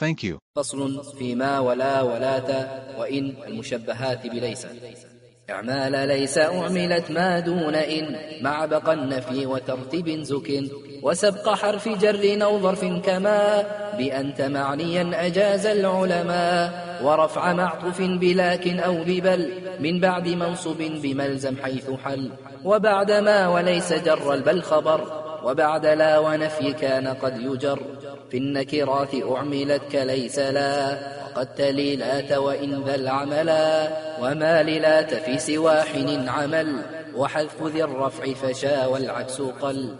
Thank you. فصل فيما ولا ولاة وإن المشبهات بليس. إعمال ليس أعملت ما دون إن. مع بقى النفي وترتيب زك. وسبق حرف جر أو ظرف كما. بأنت معنيا أجاز العلماء. ورفع معطف بلاكن أو ببل. من بعد منصب بملزم حيث حل. وبعد ما وليس جر البل خبر. وبعد لا ونفي كان قد يجر. في النكرات أعملت كليس لا. وقد تلي لات وإن ذا العملا وما للات في سوى حين عمل. وحذف ذي الرفع فشا والعكس قل.